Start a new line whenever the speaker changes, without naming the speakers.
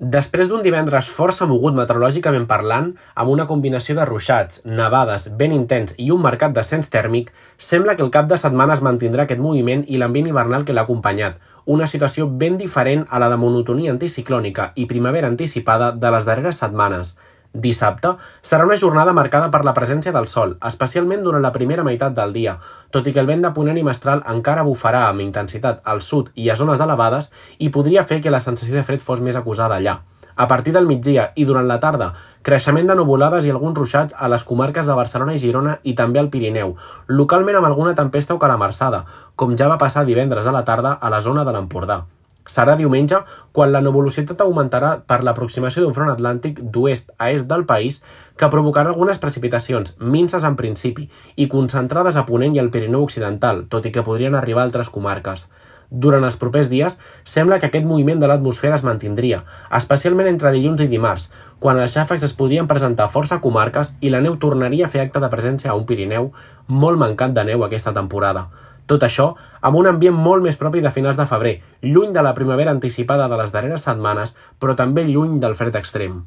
Després d'un divendres força mogut meteorològicament parlant, amb una combinació de ruixats, nevades, vent intens i un marcat descens tèrmic, sembla que el cap de setmana es mantindrà aquest moviment i l'ambient hivernal que l'ha acompanyat, una situació ben diferent a la de monotonia anticiclònica i primavera anticipada de les darreres setmanes. Dissabte serà una jornada marcada per la presència del sol, especialment durant la primera meitat del dia, tot i que el vent de ponent i mestral encara bufarà amb intensitat al sud i a zones elevades i podria fer que la sensació de fred fos més acusada allà. A partir del migdia i durant la tarda, creixement de nuvolades i alguns ruixats a les comarques de Barcelona i Girona i també al Pirineu, localment amb alguna tempesta o calamarsada, com ja va passar divendres a la tarda a la zona de l'Empordà. Serà diumenge quan la nuvolositat augmentarà per l'aproximació d'un front atlàntic d'oest a est del país que provocarà algunes precipitacions, minces en principi, i concentrades a Ponent i al Pirineu Occidental, tot i que podrien arribar a altres comarques. Durant els propers dies, sembla que aquest moviment de l'atmosfera es mantindria, especialment entre dilluns i dimarts, quan els xàfecs es podrien presentar a força comarques i la neu tornaria a fer acte de presència a un Pirineu molt mancat de neu aquesta temporada. Tot això amb un ambient molt més propi de finals de febrer, lluny de la primavera anticipada de les darreres setmanes, però també lluny del fred extrem.